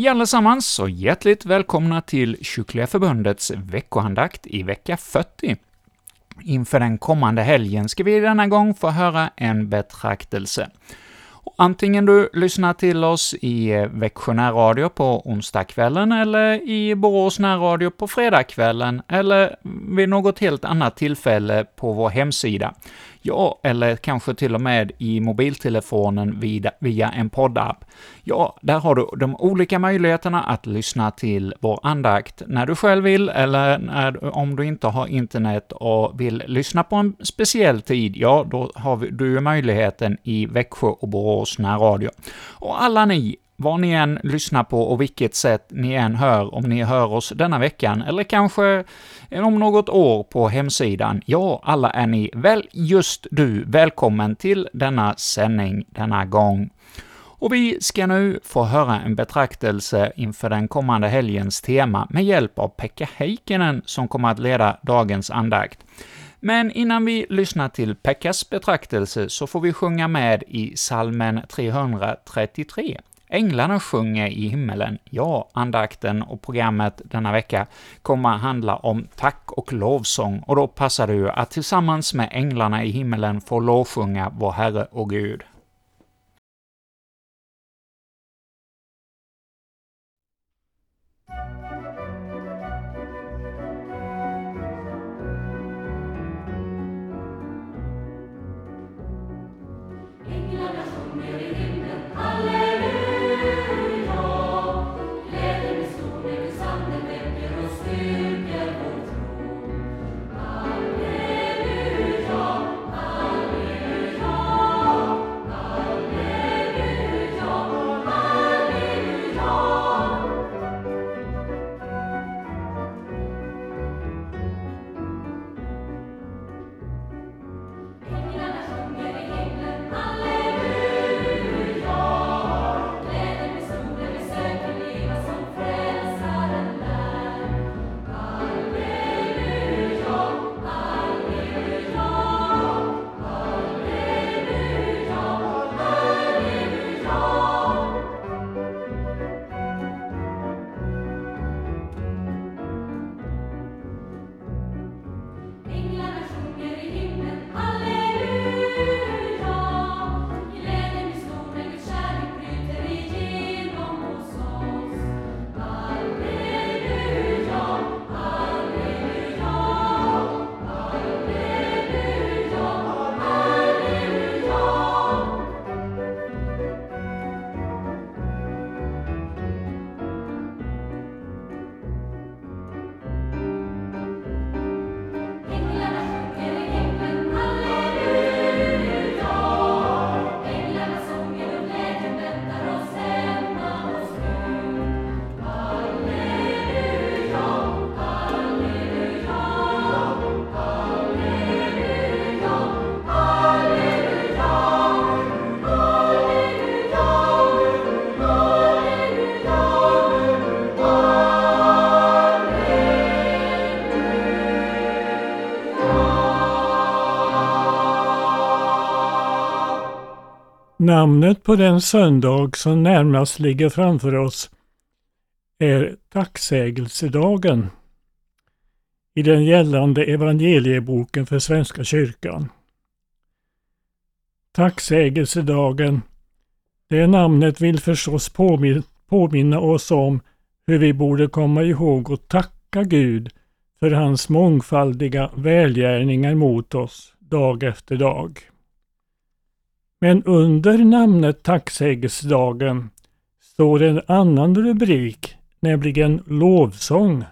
Hej allesammans och hjärtligt välkomna till Kyrkliga Förbundets veckohandakt i vecka 40. Inför den kommande helgen ska vi denna gång få höra en betraktelse. Antingen du lyssnar till oss i Växjö närradio på onsdagskvällen eller i Borås närradio på fredagskvällen eller vid något helt annat tillfälle på vår hemsida, Ja, eller kanske till och med i mobiltelefonen via en poddapp. Ja, där har du de olika möjligheterna att lyssna till vår andakt när du själv vill, eller när, om du inte har internet och vill lyssna på en speciell tid, ja, då har vi, du ju möjligheten i Växjö och Borås närradio. Och alla ni vad ni än lyssnar på och vilket sätt ni än hör, om ni hör oss denna veckan, eller kanske om något år på hemsidan, ja, alla är ni väl just du välkommen till denna sändning denna gång. Och vi ska nu få höra en betraktelse inför den kommande helgens tema med hjälp av Pekka Heikkinen som kommer att leda dagens andakt. Men innan vi lyssnar till Pekkas betraktelse så får vi sjunga med i salmen 333. Änglarna sjunger i himmelen. Ja, andakten och programmet denna vecka kommer att handla om tack och lovsång, och då passar det ju att tillsammans med änglarna i himmelen få lovsjunga vår Herre och Gud. Namnet på den söndag som närmast ligger framför oss är tacksägelsedagen i den gällande evangelieboken för Svenska kyrkan. Tacksägelsedagen, det namnet vill förstås påminna oss om hur vi borde komma ihåg och tacka Gud för hans mångfaldiga välgärningar mot oss dag efter dag. Men under namnet tacksägelsedagen står en annan rubrik, nämligen lovsång.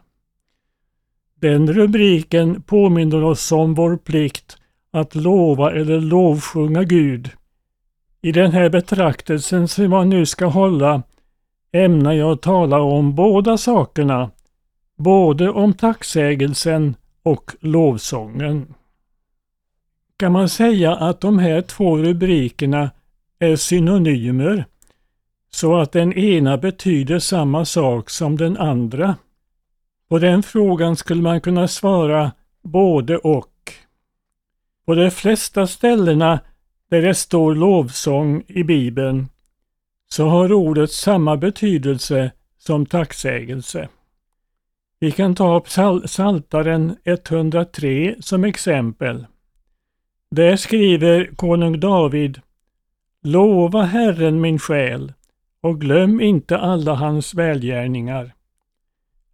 Den rubriken påminner oss om vår plikt att lova eller lovsjunga Gud. I den här betraktelsen som jag nu ska hålla ämnar jag tala om båda sakerna, både om tacksägelsen och lovsången kan man säga att de här två rubrikerna är synonymer så att den ena betyder samma sak som den andra. På den frågan skulle man kunna svara både och. På de flesta ställena där det står lovsång i Bibeln så har ordet samma betydelse som tacksägelse. Vi kan ta Psaltaren Saltaren 103 som exempel. Där skriver konung David Lova Herren min själ och glöm inte alla hans välgärningar.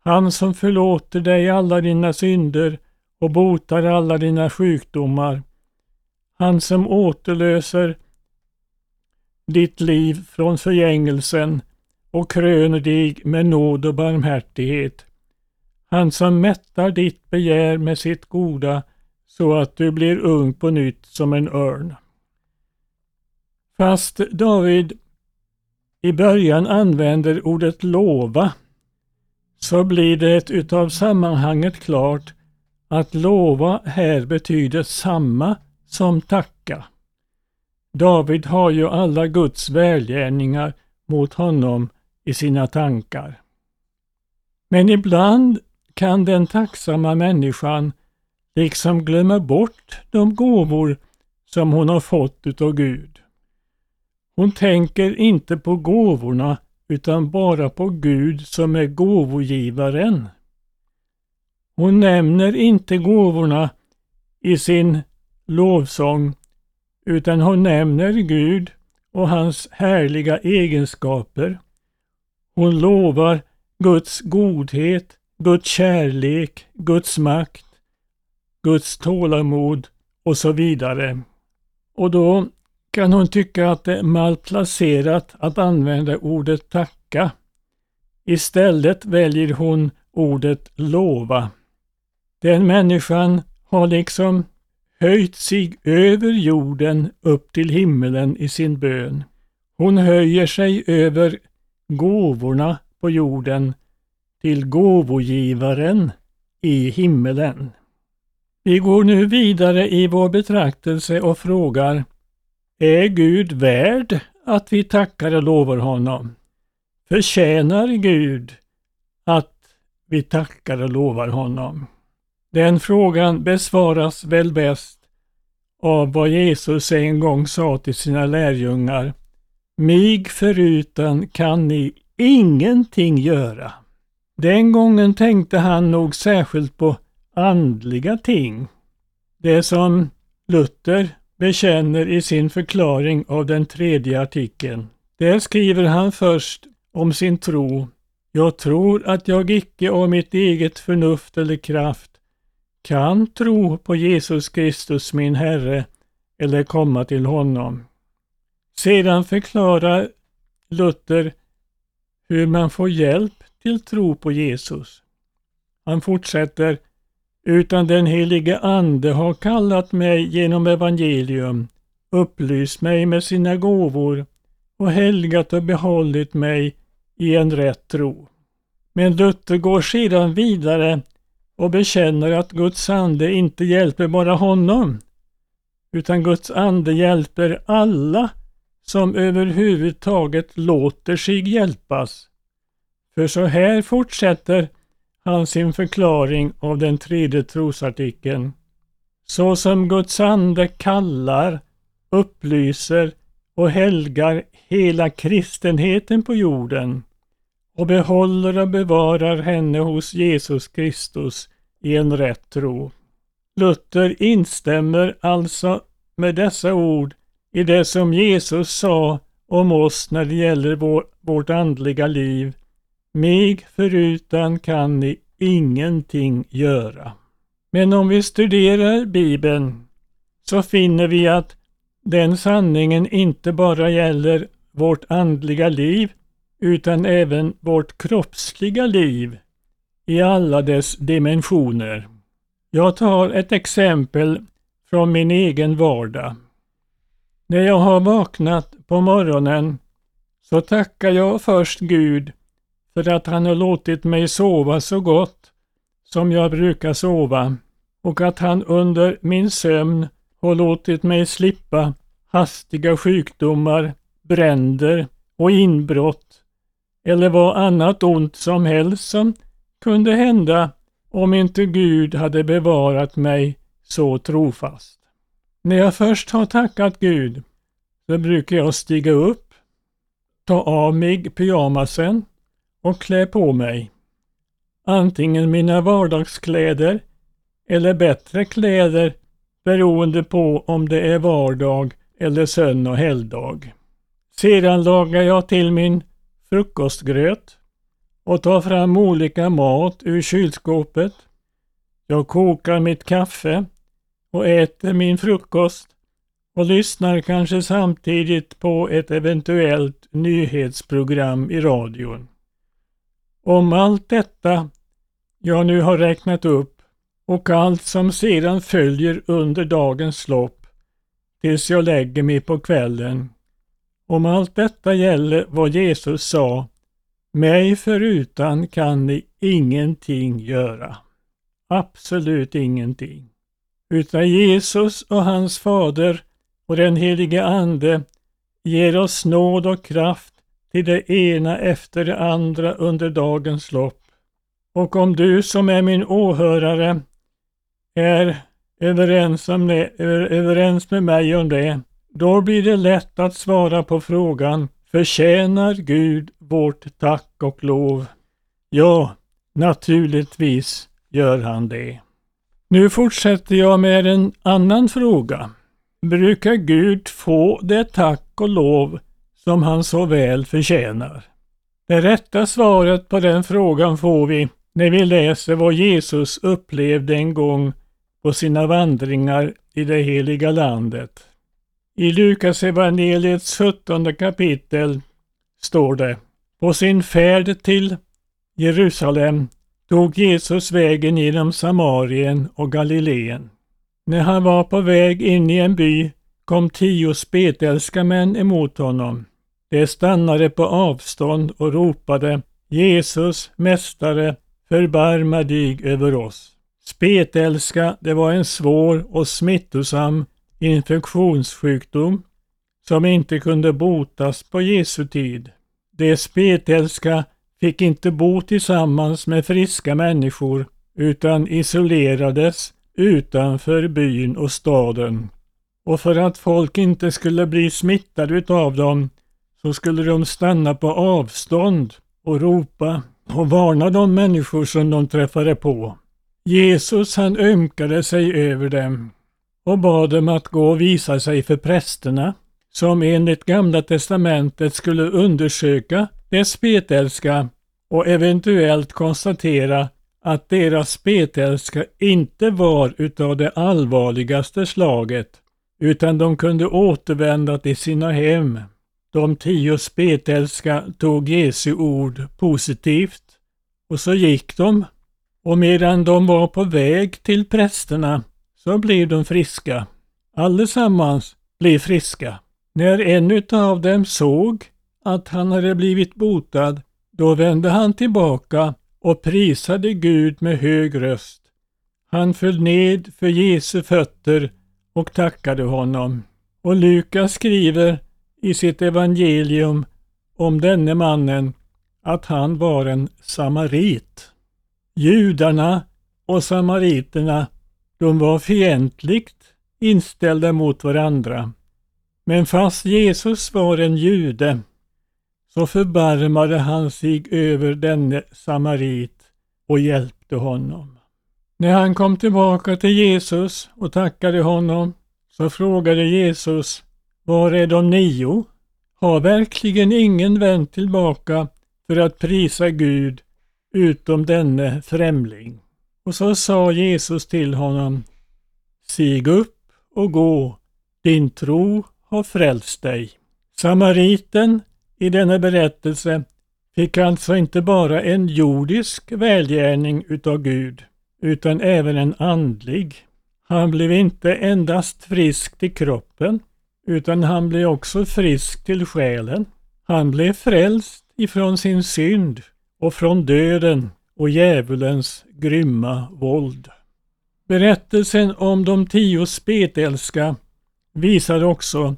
Han som förlåter dig alla dina synder och botar alla dina sjukdomar. Han som återlöser ditt liv från förgängelsen och kröner dig med nåd och barmhärtighet. Han som mättar ditt begär med sitt goda så att du blir ung på nytt som en örn. Fast David i början använder ordet lova så blir det utav sammanhanget klart att lova här betyder samma som tacka. David har ju alla Guds välgärningar mot honom i sina tankar. Men ibland kan den tacksamma människan liksom glömmer bort de gåvor som hon har fått utav Gud. Hon tänker inte på gåvorna utan bara på Gud som är gåvogivaren. Hon nämner inte gåvorna i sin lovsång utan hon nämner Gud och hans härliga egenskaper. Hon lovar Guds godhet, Guds kärlek, Guds makt, Guds tålamod och så vidare. Och då kan hon tycka att det är malplacerat att använda ordet tacka. Istället väljer hon ordet lova. Den människan har liksom höjt sig över jorden upp till himmelen i sin bön. Hon höjer sig över gåvorna på jorden till gåvogivaren i himmelen. Vi går nu vidare i vår betraktelse och frågar Är Gud värd att vi tackar och lovar honom? Förtjänar Gud att vi tackar och lovar honom? Den frågan besvaras väl bäst av vad Jesus en gång sa till sina lärjungar. Mig förutan kan ni ingenting göra. Den gången tänkte han nog särskilt på andliga ting. Det som Luther bekänner i sin förklaring av den tredje artikeln. Där skriver han först om sin tro. Jag tror att jag icke av mitt eget förnuft eller kraft kan tro på Jesus Kristus min Herre eller komma till honom. Sedan förklarar Luther hur man får hjälp till tro på Jesus. Han fortsätter utan den helige Ande har kallat mig genom evangelium, upplyst mig med sina gåvor och helgat och behållit mig i en rätt tro. Men Luther går sedan vidare och bekänner att Guds ande inte hjälper bara honom, utan Guds ande hjälper alla som överhuvudtaget låter sig hjälpas. För så här fortsätter han sin förklaring av den tredje trosartikeln. Så som Guds ande kallar, upplyser och helgar hela kristenheten på jorden och behåller och bevarar henne hos Jesus Kristus i en rätt tro. Luther instämmer alltså med dessa ord i det som Jesus sa om oss när det gäller vår, vårt andliga liv. Mig förutan kan ni ingenting göra. Men om vi studerar Bibeln så finner vi att den sanningen inte bara gäller vårt andliga liv utan även vårt kroppsliga liv i alla dess dimensioner. Jag tar ett exempel från min egen vardag. När jag har vaknat på morgonen så tackar jag först Gud för att han har låtit mig sova så gott som jag brukar sova och att han under min sömn har låtit mig slippa hastiga sjukdomar, bränder och inbrott eller vad annat ont som helst som kunde hända om inte Gud hade bevarat mig så trofast. När jag först har tackat Gud så brukar jag stiga upp, ta av mig pyjamasen och klä på mig. Antingen mina vardagskläder eller bättre kläder beroende på om det är vardag eller sön och helgdag. Sedan lagar jag till min frukostgröt och tar fram olika mat ur kylskåpet. Jag kokar mitt kaffe och äter min frukost och lyssnar kanske samtidigt på ett eventuellt nyhetsprogram i radion. Om allt detta jag nu har räknat upp och allt som sedan följer under dagens lopp tills jag lägger mig på kvällen. Om allt detta gäller vad Jesus sa, mig förutan kan ni ingenting göra. Absolut ingenting. Utan Jesus och hans fader och den helige Ande ger oss nåd och kraft till det ena efter det andra under dagens lopp. Och om du som är min åhörare är överens, om det, överens med mig om det, då blir det lätt att svara på frågan Förtjänar Gud vårt tack och lov? Ja, naturligtvis gör han det. Nu fortsätter jag med en annan fråga. Brukar Gud få det tack och lov som han så väl förtjänar? Det rätta svaret på den frågan får vi när vi läser vad Jesus upplevde en gång på sina vandringar i det heliga landet. I Lukas evangeliets 17 kapitel står det På sin färd till Jerusalem tog Jesus vägen genom Samarien och Galileen. När han var på väg in i en by kom tio spetälska män emot honom. De stannade på avstånd och ropade Jesus, Mästare, förbarma dig över oss. Spetälska, det var en svår och smittosam infektionssjukdom som inte kunde botas på Jesu tid. De spetälska fick inte bo tillsammans med friska människor utan isolerades utanför byn och staden. Och för att folk inte skulle bli smittade utav dem så skulle de stanna på avstånd och ropa och varna de människor som de träffade på. Jesus han ömkade sig över dem och bad dem att gå och visa sig för prästerna som enligt Gamla testamentet skulle undersöka dess spetälska och eventuellt konstatera att deras spetälska inte var utav det allvarligaste slaget utan de kunde återvända till sina hem. De tio spetälska tog Jesu ord positivt och så gick de och medan de var på väg till prästerna så blev de friska. Allesammans blev friska. När en av dem såg att han hade blivit botad, då vände han tillbaka och prisade Gud med hög röst. Han föll ned för Jesu fötter och tackade honom. Och Lukas skriver i sitt evangelium om denne mannen att han var en samarit. Judarna och samariterna, de var fientligt inställda mot varandra. Men fast Jesus var en jude så förbarmade han sig över denne samarit och hjälpte honom. När han kom tillbaka till Jesus och tackade honom så frågade Jesus var är de nio? Har verkligen ingen vänt tillbaka för att prisa Gud utom denne främling? Och så sa Jesus till honom Sig upp och gå, din tro har frälst dig. Samariten i denna berättelse fick alltså inte bara en jordisk välgärning utav Gud, utan även en andlig. Han blev inte endast frisk till kroppen, utan han blev också frisk till själen. Han blev frälst ifrån sin synd och från döden och djävulens grymma våld. Berättelsen om de tio spetälska visar också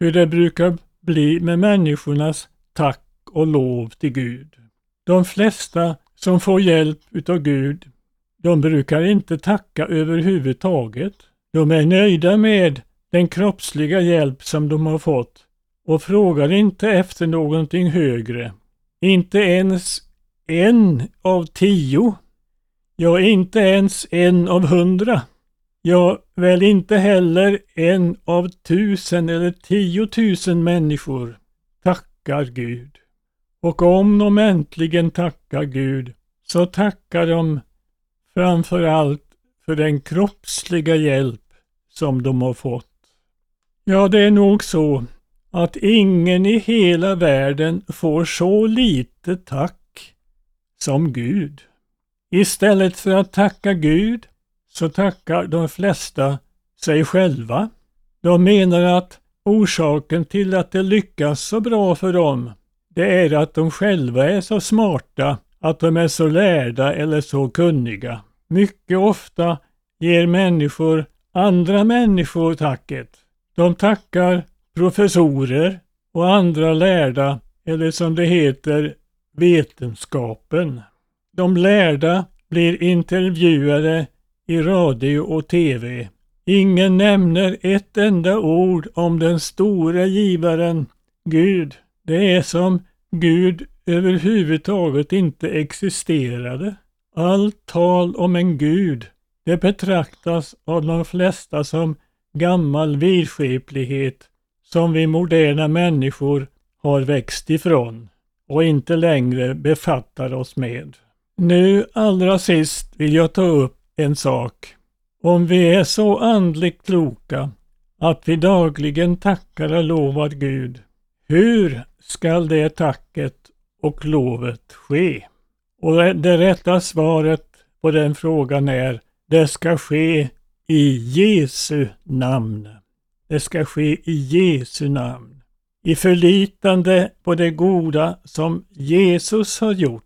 hur det brukar bli med människornas tack och lov till Gud. De flesta som får hjälp utav Gud, de brukar inte tacka överhuvudtaget. De är nöjda med den kroppsliga hjälp som de har fått och frågar inte efter någonting högre. Inte ens en av tio. Ja, inte ens en av hundra. Ja, väl inte heller en av tusen eller tiotusen människor tackar Gud. Och om de äntligen tackar Gud så tackar de framför allt för den kroppsliga hjälp som de har fått. Ja, det är nog så att ingen i hela världen får så lite tack som Gud. Istället för att tacka Gud så tackar de flesta sig själva. De menar att orsaken till att det lyckas så bra för dem, det är att de själva är så smarta, att de är så lärda eller så kunniga. Mycket ofta ger människor andra människor tacket. De tackar professorer och andra lärda, eller som det heter, vetenskapen. De lärda blir intervjuade i radio och TV. Ingen nämner ett enda ord om den stora givaren, Gud. Det är som Gud överhuvudtaget inte existerade. Allt tal om en Gud, det betraktas av de flesta som gammal vidskeplighet som vi moderna människor har växt ifrån och inte längre befattar oss med. Nu allra sist vill jag ta upp en sak. Om vi är så andligt kloka att vi dagligen tackar och lovar Gud, hur skall det tacket och lovet ske? Och det rätta svaret på den frågan är, det ska ske i Jesu namn. Det ska ske i Jesu namn. I förlitande på det goda som Jesus har gjort.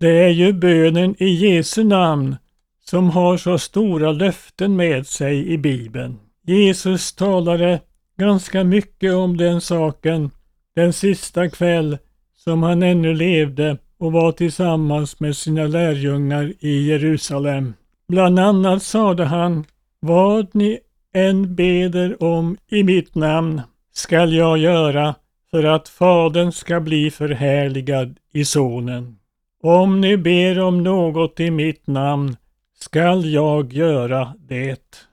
Det är ju bönen i Jesu namn som har så stora löften med sig i Bibeln. Jesus talade ganska mycket om den saken den sista kväll som han ännu levde och var tillsammans med sina lärjungar i Jerusalem. Bland annat sade han, vad ni än beder om i mitt namn skall jag göra för att Fadern ska bli förhärligad i Sonen. Om ni ber om något i mitt namn skall jag göra det.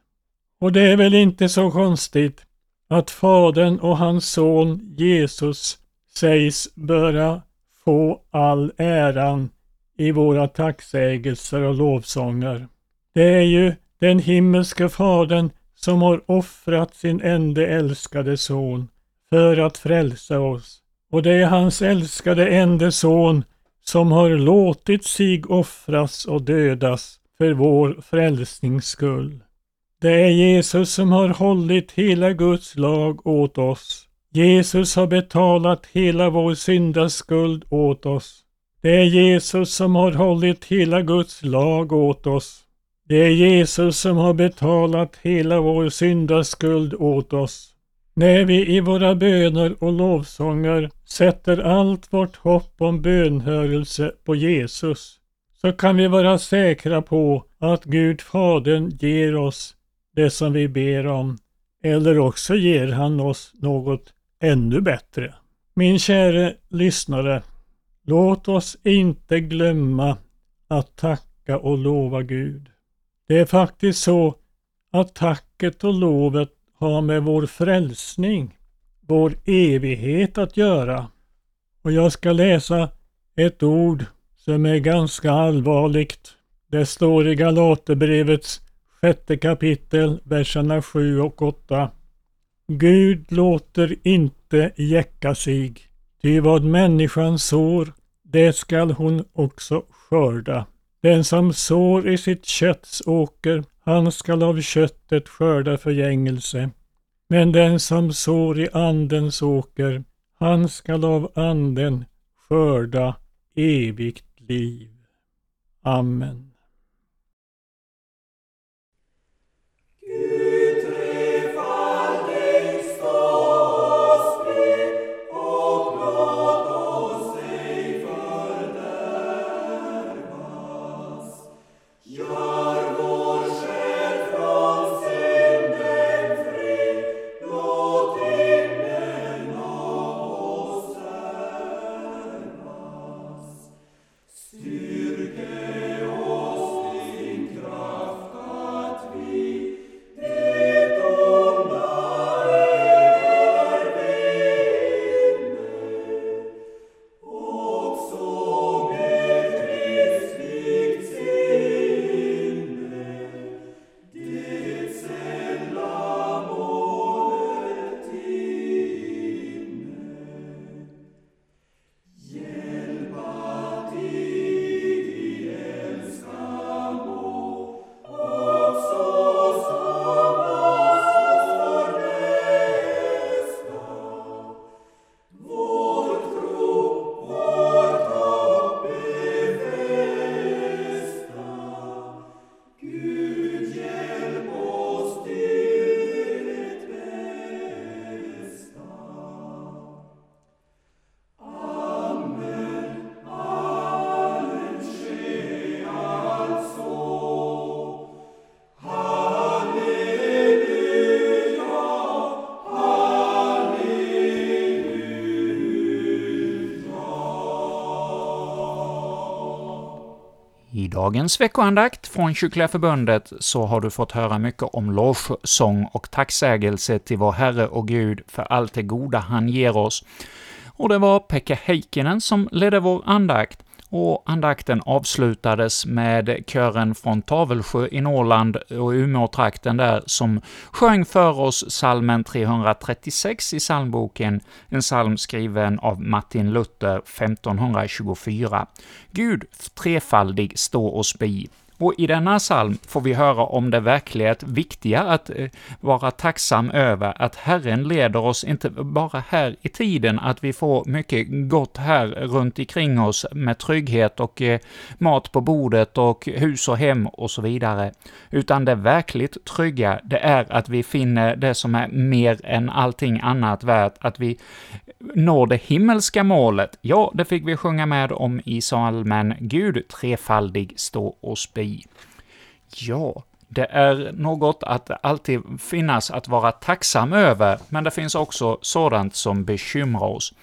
Och det är väl inte så konstigt att Fadern och hans son Jesus sägs böra få all äran i våra tacksägelser och lovsånger. Det är ju den himmelske Fadern som har offrat sin enda älskade son för att frälsa oss. Och det är hans älskade enda son som har låtit sig offras och dödas för vår frälsnings skull. Det är Jesus som har hållit hela Guds lag åt oss. Jesus har betalat hela vår syndaskuld åt oss. Det är Jesus som har hållit hela Guds lag åt oss. Det är Jesus som har betalat hela vår syndaskuld åt oss. När vi i våra böner och lovsånger sätter allt vårt hopp om bönhörelse på Jesus så kan vi vara säkra på att Gud Fadern ger oss det som vi ber om. Eller också ger han oss något ännu bättre. Min käre lyssnare, låt oss inte glömma att tacka och lova Gud. Det är faktiskt så att tacket och lovet har med vår frälsning, vår evighet att göra. Och jag ska läsa ett ord som är ganska allvarligt. Det står i Galaterbrevets sjätte kapitel, verserna 7 och 8. Gud låter inte jäcka sig, ty vad människan sår, det skall hon också skörda. Den som sår i sitt kötts åker, han skall av köttet skörda förgängelse. Men den som sår i andens åker, han skall av anden skörda evigt liv. Amen. Dagens veckoandakt från Kyrkliga Förbundet så har du fått höra mycket om lovsång och tacksägelse till vår Herre och Gud för allt det goda han ger oss. Och det var Pekka Heikkinen som ledde vår andakt, och andakten avslutades med kören från Tavelsjö i Norrland och Umeåtrakten där, som sjöng för oss salmen 336 i psalmboken, en psalm skriven av Martin Luther 1524. Gud trefaldig stå oss bi. Och i denna psalm får vi höra om det verkligt viktiga att eh, vara tacksam över, att Herren leder oss inte bara här i tiden, att vi får mycket gott här runt omkring oss med trygghet och eh, mat på bordet och hus och hem och så vidare, utan det verkligt trygga, det är att vi finner det som är mer än allting annat värt, att vi når det himmelska målet. Ja, det fick vi sjunga med om i salmen Gud trefaldig stå oss bi. Ja, det är något att alltid finnas att vara tacksam över, men det finns också sådant som bekymrar oss.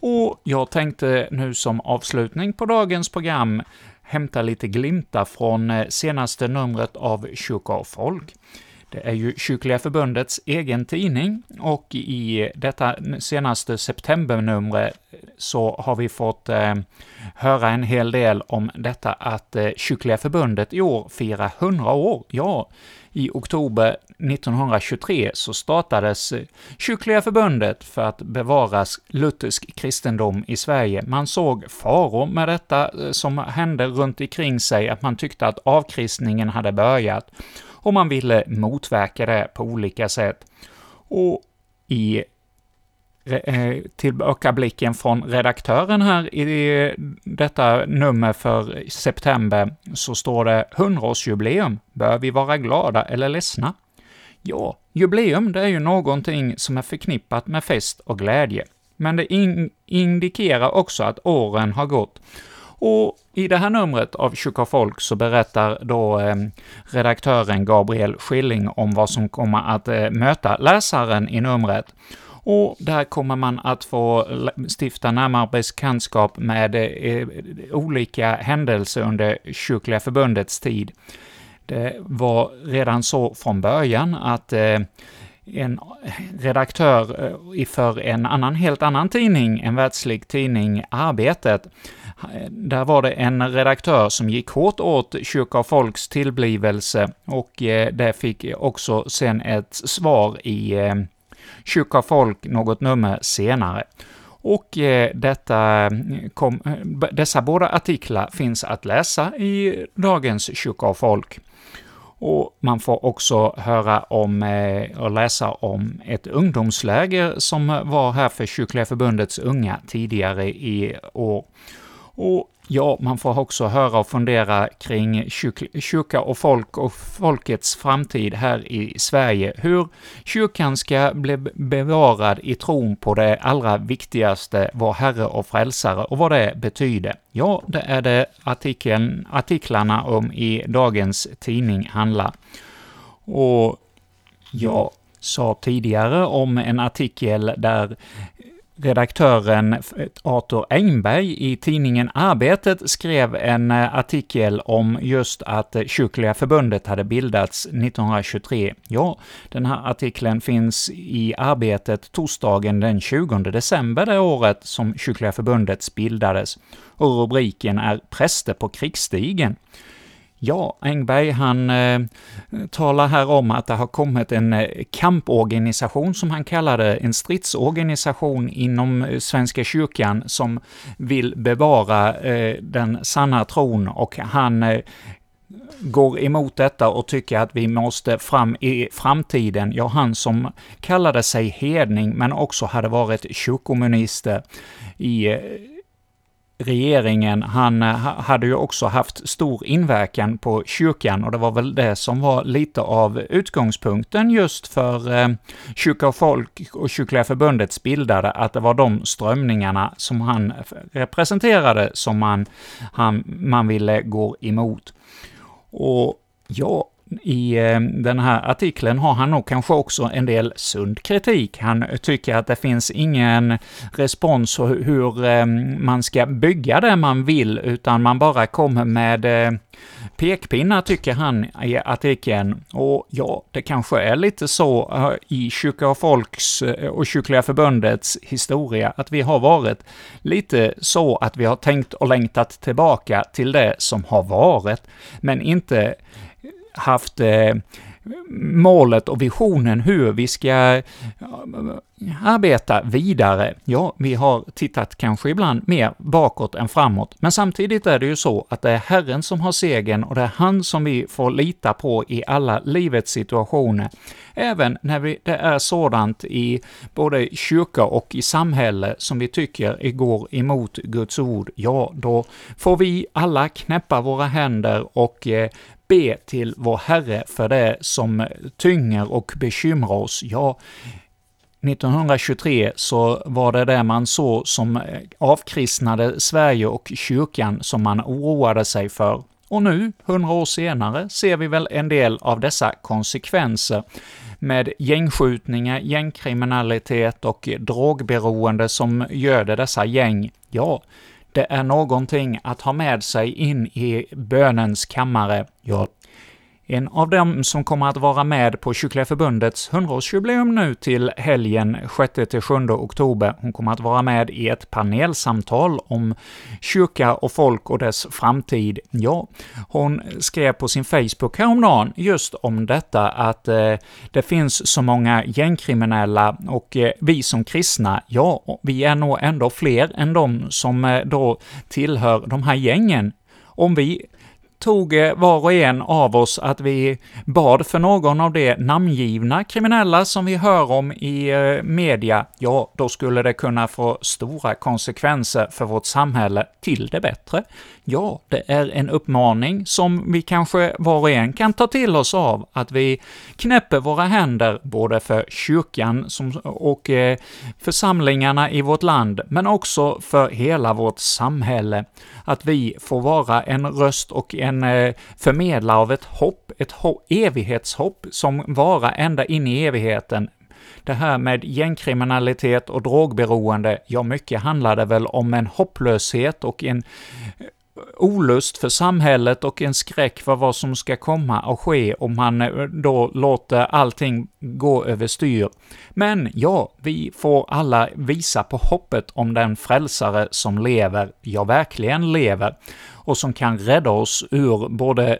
Och jag tänkte nu som avslutning på dagens program hämta lite glimtar från eh, senaste numret av Kyrka och Folk. Det är ju Kyrkliga Förbundets egen tidning, och i detta senaste septembernumret så har vi fått eh, höra en hel del om detta att eh, Kyrkliga Förbundet i år firar 100 år. Ja, i oktober 1923 så startades eh, Kyrkliga Förbundet för att bevara luthersk kristendom i Sverige. Man såg faror med detta eh, som hände runt omkring sig, att man tyckte att avkristningen hade börjat och man ville motverka det på olika sätt. Och i eh, tillbakablicken från redaktören här i detta nummer för september så står det 100-årsjubileum, bör vi vara glada eller ledsna? Ja, jubileum det är ju någonting som är förknippat med fest och glädje, men det in indikerar också att åren har gått och i det här numret av Tjocka folk så berättar då eh, redaktören Gabriel Schilling om vad som kommer att eh, möta läsaren i numret. Och där kommer man att få stifta närmare bekantskap med eh, olika händelser under Kyrkliga Förbundets tid. Det var redan så från början att eh, en redaktör eh, för en annan, helt annan tidning, en världslig tidning, Arbetet, där var det en redaktör som gick hårt åt Kyrka och Folks tillblivelse, och eh, det fick också sen ett svar i eh, Kyrka och Folk något nummer senare. Och detta kom, dessa båda artiklar finns att läsa i dagens Kyrka och Folk. Och man får också höra om eh, och läsa om ett ungdomsläger som var här för Kyrkliga Förbundets unga tidigare i år. Och ja, man får också höra och fundera kring kyrka och folk och folkets framtid här i Sverige, hur kyrkan ska bli bevarad i tron på det allra viktigaste, vår Herre och Frälsare, och vad det betyder. Ja, det är det artikeln, artiklarna om i dagens tidning handlar. Och jag sa tidigare om en artikel där redaktören Arthur Engberg i tidningen Arbetet skrev en eh, artikel om just att eh, Kyrkliga förbundet hade bildats 1923. Ja, den här artikeln finns i Arbetet torsdagen den 20 december det året som Kyrkliga förbundet bildades, och rubriken är ”Präster på krigsstigen”. Ja, Engberg han eh, talar här om att det har kommit en eh, kamporganisation, som han kallar det, en stridsorganisation inom eh, Svenska kyrkan som vill bevara eh, den sanna tron, och han eh, går emot detta och tycker att vi måste fram i framtiden, ja, han som kallade sig hedning, men också hade varit kyrkominister i eh, regeringen, han eh, hade ju också haft stor inverkan på kyrkan, och det var väl det som var lite av utgångspunkten just för eh, Kyrka och folk och Kyrkliga förbundets bildade, att det var de strömningarna som han representerade som man, han, man ville gå emot. Och ja, i eh, den här artikeln har han nog kanske också en del sund kritik. Han tycker att det finns ingen respons hur ehm, man ska bygga det man vill, utan man bara kommer med eh, pekpinnar, tycker han i artikeln. Och ja, det kanske är lite så eh, i Kyrka och Folks och Kyrkliga Förbundets historia, att vi har varit lite så att vi har tänkt och längtat tillbaka till det som har varit, men inte haft eh, målet och visionen hur vi ska arbeta vidare. Ja, vi har tittat kanske ibland mer bakåt än framåt, men samtidigt är det ju så att det är Herren som har segern och det är han som vi får lita på i alla livets situationer. Även när vi, det är sådant i både kyrka och i samhälle som vi tycker går emot Guds ord, ja, då får vi alla knäppa våra händer och eh, be till vår Herre för det som tynger och bekymrar oss. Ja, 1923 så var det det man såg som eh, avkristnade Sverige och kyrkan som man oroade sig för. Och nu, hundra år senare, ser vi väl en del av dessa konsekvenser med gängskjutningar, gängkriminalitet och drogberoende som göder dessa gäng. Ja, det är någonting att ha med sig in i bönens kammare. Jag en av dem som kommer att vara med på Kyrkliga Förbundets 100-årsjubileum nu till helgen 6-7 oktober. Hon kommer att vara med i ett panelsamtal om kyrka och folk och dess framtid. Ja, hon skrev på sin Facebook häromdagen just om detta att eh, det finns så många gängkriminella och eh, vi som kristna, ja, vi är nog ändå fler än de som eh, då tillhör de här gängen. Om vi tog eh, var och en av oss att vi bad för någon av de namngivna kriminella som vi hör om i eh, media, ja, då skulle det kunna få stora konsekvenser för vårt samhälle till det bättre. Ja, det är en uppmaning som vi kanske var och en kan ta till oss av, att vi knäpper våra händer både för kyrkan och eh, församlingarna i vårt land, men också för hela vårt samhälle. Att vi får vara en röst och en eh, förmedlare av ett hopp, ett evighetshopp som varar ända in i evigheten, det här med gängkriminalitet och drogberoende, ja, mycket handlar det väl om en hopplöshet och en olust för samhället och en skräck för vad som ska komma och ske om man eh, då låter allting gå överstyr. Men ja, vi får alla visa på hoppet om den frälsare som lever, ja, verkligen lever, och som kan rädda oss ur både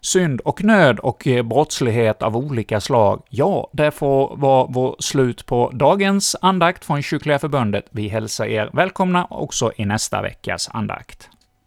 synd och nöd och eh, brottslighet av olika slag. Ja, det får vara vår slut på dagens andakt från Kyrkliga Förbundet. Vi hälsar er välkomna också i nästa veckas andakt.